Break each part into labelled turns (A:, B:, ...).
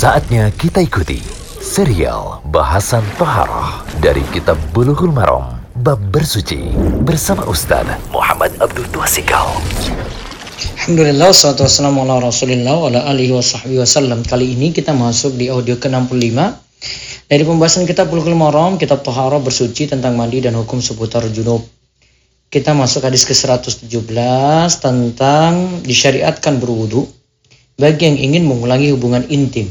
A: Saatnya kita ikuti serial bahasan Toharoh dari Kitab Bulughul Maram Bab Bersuci bersama Ustaz Muhammad Abdul Tuasikal.
B: Alhamdulillah, salatu wassalamu ala rasulillah wa ala alihi wa sahbihi wasallam. Kali ini kita masuk di audio ke-65 dari pembahasan kitab Bulughul Maram, kitab Toharoh bersuci tentang mandi dan hukum seputar junub. Kita masuk hadis ke-117 tentang disyariatkan berwudu bagi yang ingin mengulangi hubungan intim.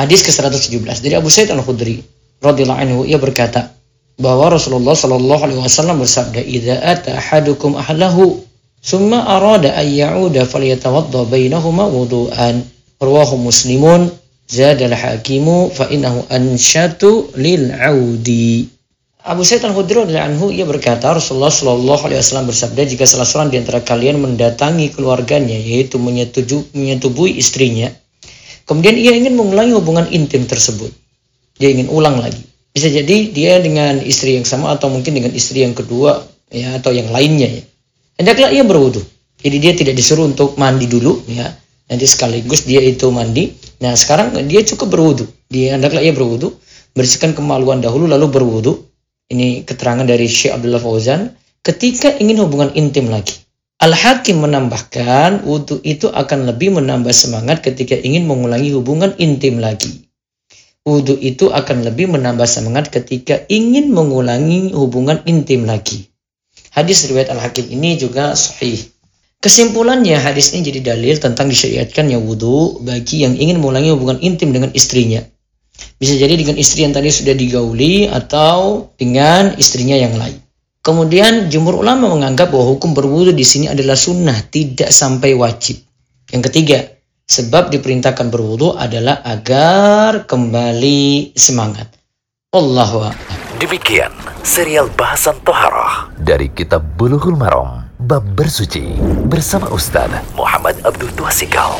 B: Hadis ke-117 dari Abu Sa'id Al-Khudri radhiyallahu anhu ia berkata bahwa Rasulullah Shallallahu alaihi wasallam bersabda, "Idza ata ahadukum ahlahu summa arada an ya'uda falyatawadda bainahuma wudu'an." Rawahu Muslimun zada al-hakimu fa innahu anshatu lil 'audi. Abu Sa'id Al-Khudri anhu ia berkata Rasulullah Shallallahu alaihi wasallam bersabda jika salah seorang di antara kalian mendatangi keluarganya yaitu menyetuju, menyetubui istrinya kemudian ia ingin mengulangi hubungan intim tersebut. Dia ingin ulang lagi. Bisa jadi dia dengan istri yang sama atau mungkin dengan istri yang kedua ya atau yang lainnya ya. Hendaklah ia berwudu. Jadi dia tidak disuruh untuk mandi dulu ya. Nanti sekaligus dia itu mandi. Nah sekarang dia cukup berwudu. Dia hendaklah ia berwudu. Bersihkan kemaluan dahulu lalu berwudu. Ini keterangan dari Syekh Abdullah Fauzan. Ketika ingin hubungan intim lagi. Al-Hakim menambahkan wudhu itu akan lebih menambah semangat ketika ingin mengulangi hubungan intim lagi. Wudhu itu akan lebih menambah semangat ketika ingin mengulangi hubungan intim lagi. Hadis riwayat Al-Hakim ini juga sahih. Kesimpulannya hadis ini jadi dalil tentang disyariatkannya wudhu bagi yang ingin mengulangi hubungan intim dengan istrinya. Bisa jadi dengan istri yang tadi sudah digauli atau dengan istrinya yang lain. Kemudian jumhur ulama menganggap bahwa hukum berwudu di sini adalah sunnah, tidak sampai wajib. Yang ketiga, sebab diperintahkan berwudu adalah agar kembali semangat. Allahu
A: Demikian serial bahasan Toharoh dari Kitab Bulughul Maram Bab Bersuci bersama Ustaz Muhammad Abdul Tuasikal.